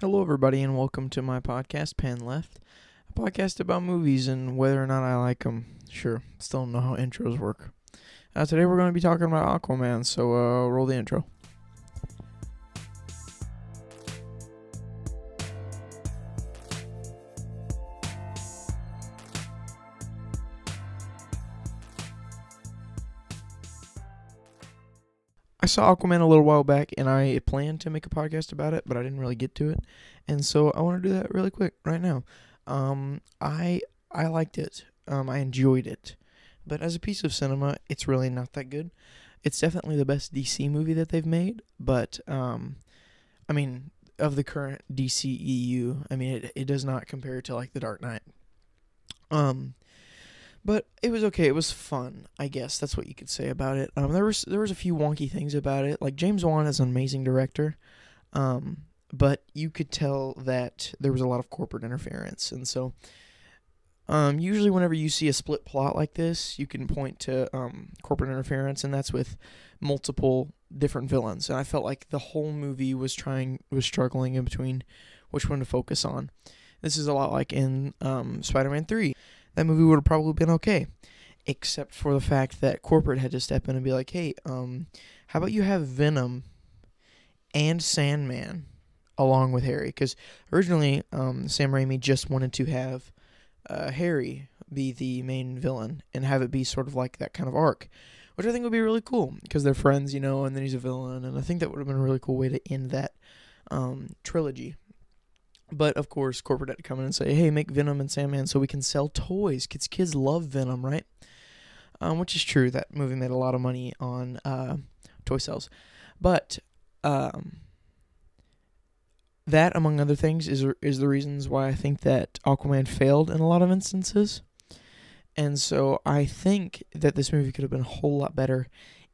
Hello, everybody, and welcome to my podcast, Pan Left, a podcast about movies and whether or not I like them. Sure, still don't know how intros work. Uh, today we're going to be talking about Aquaman, so uh, roll the intro. I saw Aquaman a little while back, and I planned to make a podcast about it, but I didn't really get to it, and so I want to do that really quick right now. Um, I I liked it. Um, I enjoyed it, but as a piece of cinema, it's really not that good. It's definitely the best DC movie that they've made, but um, I mean, of the current DCEU, I mean, it it does not compare to like The Dark Knight. Um, but it was okay. It was fun, I guess. That's what you could say about it. Um, there was there was a few wonky things about it. Like James Wan is an amazing director, um, but you could tell that there was a lot of corporate interference, and so um, usually whenever you see a split plot like this, you can point to um, corporate interference, and that's with multiple different villains. And I felt like the whole movie was trying was struggling in between which one to focus on. This is a lot like in um, Spider-Man Three that movie would have probably been okay, except for the fact that corporate had to step in and be like, "Hey, um, how about you have Venom and Sandman along with Harry?" Because originally, um, Sam Raimi just wanted to have uh, Harry be the main villain and have it be sort of like that kind of arc, which I think would be really cool because they're friends, you know, and then he's a villain, and I think that would have been a really cool way to end that um, trilogy. But of course, corporate had to come in and say, "Hey, make Venom and Sandman so we can sell toys. Kids, kids love Venom, right?" Um, which is true. That movie made a lot of money on uh, toy sales, but um, that, among other things, is is the reasons why I think that Aquaman failed in a lot of instances. And so I think that this movie could have been a whole lot better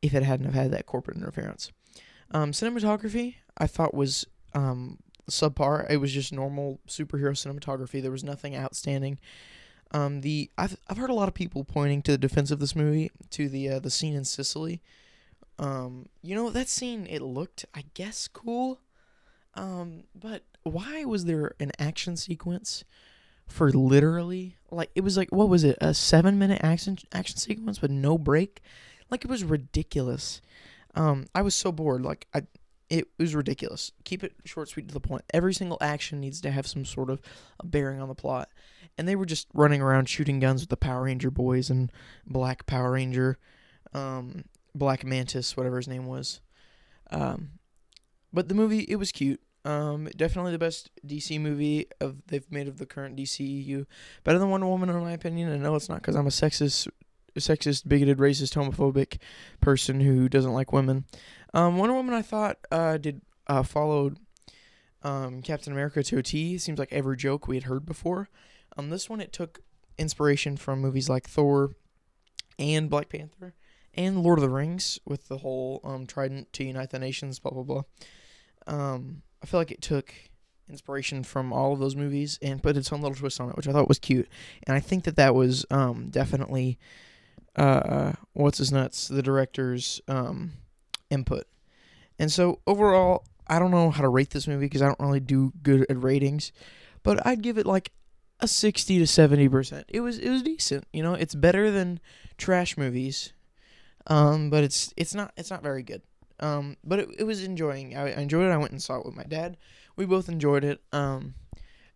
if it hadn't have had that corporate interference. Um, cinematography, I thought was um, subpar. It was just normal superhero cinematography. There was nothing outstanding. Um, the I've I've heard a lot of people pointing to the defense of this movie to the uh, the scene in Sicily. Um, you know that scene. It looked, I guess, cool. Um, but why was there an action sequence for literally like it was like what was it a seven minute action action sequence with no break? Like it was ridiculous. Um, I was so bored. Like I it was ridiculous. Keep it short, sweet, to the point. Every single action needs to have some sort of bearing on the plot. And they were just running around shooting guns with the Power Ranger boys and Black Power Ranger, um, Black Mantis, whatever his name was. Um, but the movie, it was cute. Um, definitely the best DC movie of they've made of the current DCEU. Better than Wonder Woman, in my opinion. And no, it's not because I'm a sexist, sexist, bigoted, racist, homophobic person who doesn't like women. Um, Wonder Woman, I thought, uh, did uh, followed um, Captain America to a T. Seems like every joke we had heard before. Um, this one, it took inspiration from movies like Thor and Black Panther and Lord of the Rings with the whole um, Trident to unite the nations, blah blah blah. Um, I feel like it took inspiration from all of those movies and put its own little twist on it, which I thought was cute. And I think that that was um, definitely uh, what's his nuts, the director's um, input. And so overall, I don't know how to rate this movie because I don't really do good at ratings, but I'd give it like a 60 to 70%. It was it was decent, you know, it's better than trash movies. Um, but it's it's not it's not very good. Um, but it, it was enjoying. I, I enjoyed it. I went and saw it with my dad. We both enjoyed it. Um,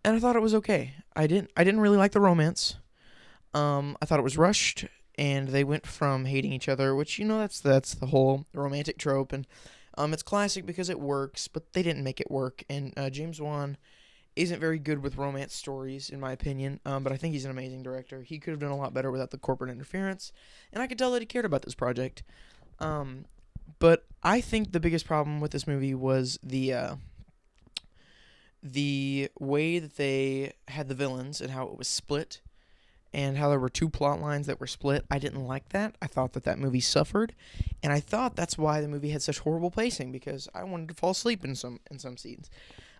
and I thought it was okay. I didn't I didn't really like the romance. Um, I thought it was rushed and they went from hating each other, which you know that's that's the whole romantic trope, and um, it's classic because it works, but they didn't make it work. And uh, James Wan isn't very good with romance stories, in my opinion. Um, but I think he's an amazing director. He could have done a lot better without the corporate interference, and I could tell that he cared about this project. Um, but I think the biggest problem with this movie was the uh, the way that they had the villains and how it was split and how there were two plot lines that were split. I didn't like that. I thought that that movie suffered, and I thought that's why the movie had such horrible pacing because I wanted to fall asleep in some in some scenes.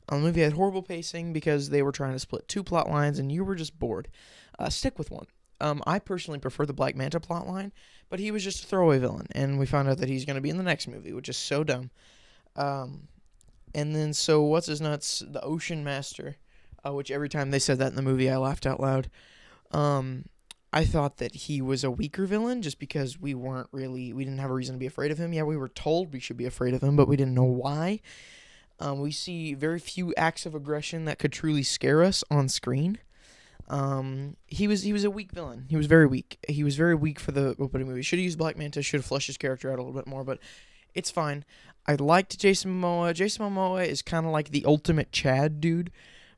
Um, the movie had horrible pacing because they were trying to split two plot lines, and you were just bored. Uh, stick with one. Um, I personally prefer the Black Manta plot line, but he was just a throwaway villain, and we found out that he's going to be in the next movie, which is so dumb. Um, and then so what's his nuts? The Ocean Master, uh, which every time they said that in the movie, I laughed out loud. Um, I thought that he was a weaker villain just because we weren't really we didn't have a reason to be afraid of him. Yeah, we were told we should be afraid of him, but we didn't know why. Um, we see very few acts of aggression that could truly scare us on screen. Um, he was he was a weak villain. He was very weak. He was very weak for the opening movie. Should have used Black Manta. Should have fleshed his character out a little bit more, but it's fine. I liked Jason Momoa. Jason Momoa is kind of like the ultimate Chad dude,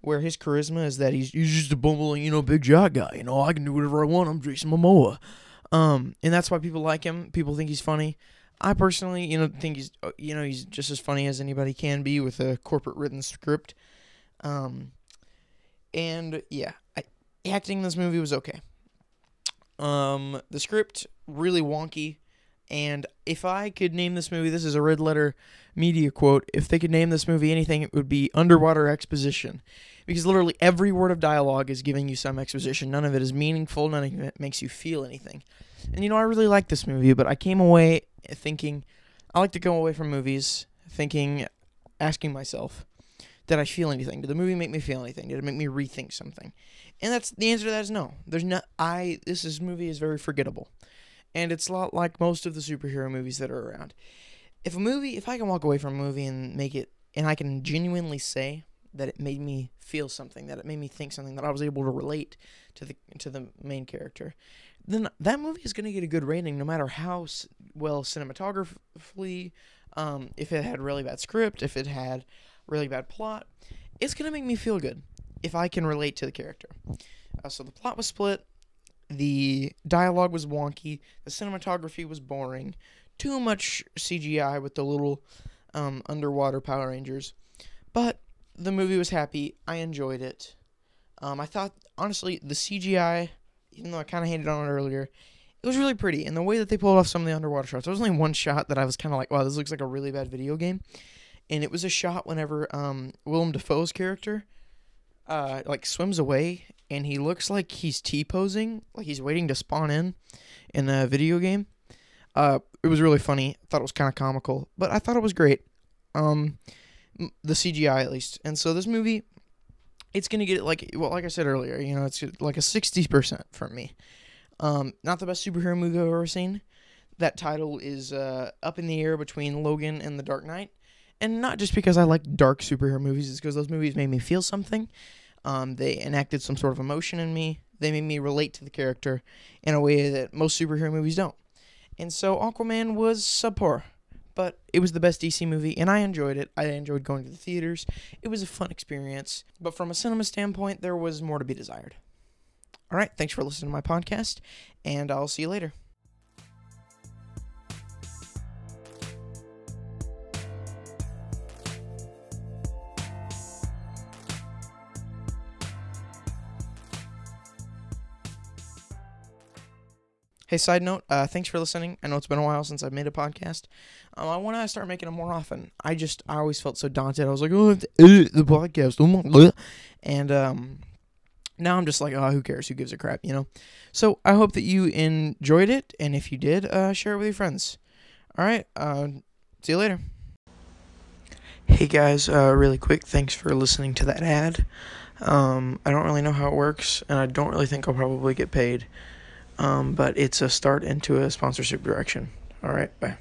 where his charisma is that he's, he's just a bumbling, you know, big shot guy. You know, I can do whatever I want. I'm Jason Momoa. Um, and that's why people like him. People think he's funny. I personally, you know, think he's, uh, you know, he's just as funny as anybody can be with a corporate written script. Um, and yeah, I, acting in this movie was okay. Um, the script really wonky. And if I could name this movie, this is a red letter media quote. If they could name this movie anything, it would be underwater exposition. Because literally every word of dialogue is giving you some exposition. None of it is meaningful, none of it makes you feel anything. And you know, I really like this movie, but I came away thinking I like to go away from movies thinking, asking myself, did I feel anything? Did the movie make me feel anything? Did it make me rethink something? And that's the answer to that is no. There's not. I this is movie is very forgettable, and it's a lot like most of the superhero movies that are around. If a movie, if I can walk away from a movie and make it, and I can genuinely say that it made me feel something, that it made me think something, that I was able to relate to the to the main character, then that movie is going to get a good rating, no matter how well cinematographically, um, if it had really bad script, if it had really bad plot, it's going to make me feel good if I can relate to the character. Uh, so the plot was split, the dialogue was wonky, the cinematography was boring, too much CGI with the little um, underwater Power Rangers, but the movie was happy. I enjoyed it. Um, I thought honestly the CGI, even though I kind of hated on it earlier, it was really pretty. And the way that they pulled off some of the underwater shots, there was only one shot that I was kind of like, wow, this looks like a really bad video game. And it was a shot whenever um, Willem Dafoe's character uh, like swims away and he looks like he's T posing, like he's waiting to spawn in in a video game. Uh, it was really funny. I thought it was kind of comical, but I thought it was great. Um, the CGI at least. And so this movie, it's gonna get like well, like I said earlier, you know, it's like a sixty percent from me. Um, not the best superhero movie I've ever seen. That title is uh, up in the air between Logan and The Dark Knight, and not just because I like dark superhero movies, it's because those movies made me feel something. Um, they enacted some sort of emotion in me. They made me relate to the character in a way that most superhero movies don't. And so Aquaman was subpar but it was the best DC movie, and I enjoyed it. I enjoyed going to the theaters. It was a fun experience, but from a cinema standpoint, there was more to be desired. All right, thanks for listening to my podcast, and I'll see you later. Hey, side note, uh, thanks for listening. I know it's been a while since I've made a podcast. Um, I want to start making them more often. I just, I always felt so daunted. I was like, oh, uh, the podcast. Oh and um, now I'm just like, oh, who cares? Who gives a crap, you know? So I hope that you enjoyed it. And if you did, uh, share it with your friends. All right. Uh, see you later. Hey guys, uh, really quick, thanks for listening to that ad. Um, I don't really know how it works, and I don't really think I'll probably get paid um, but it's a start into a sponsorship direction. All right, bye.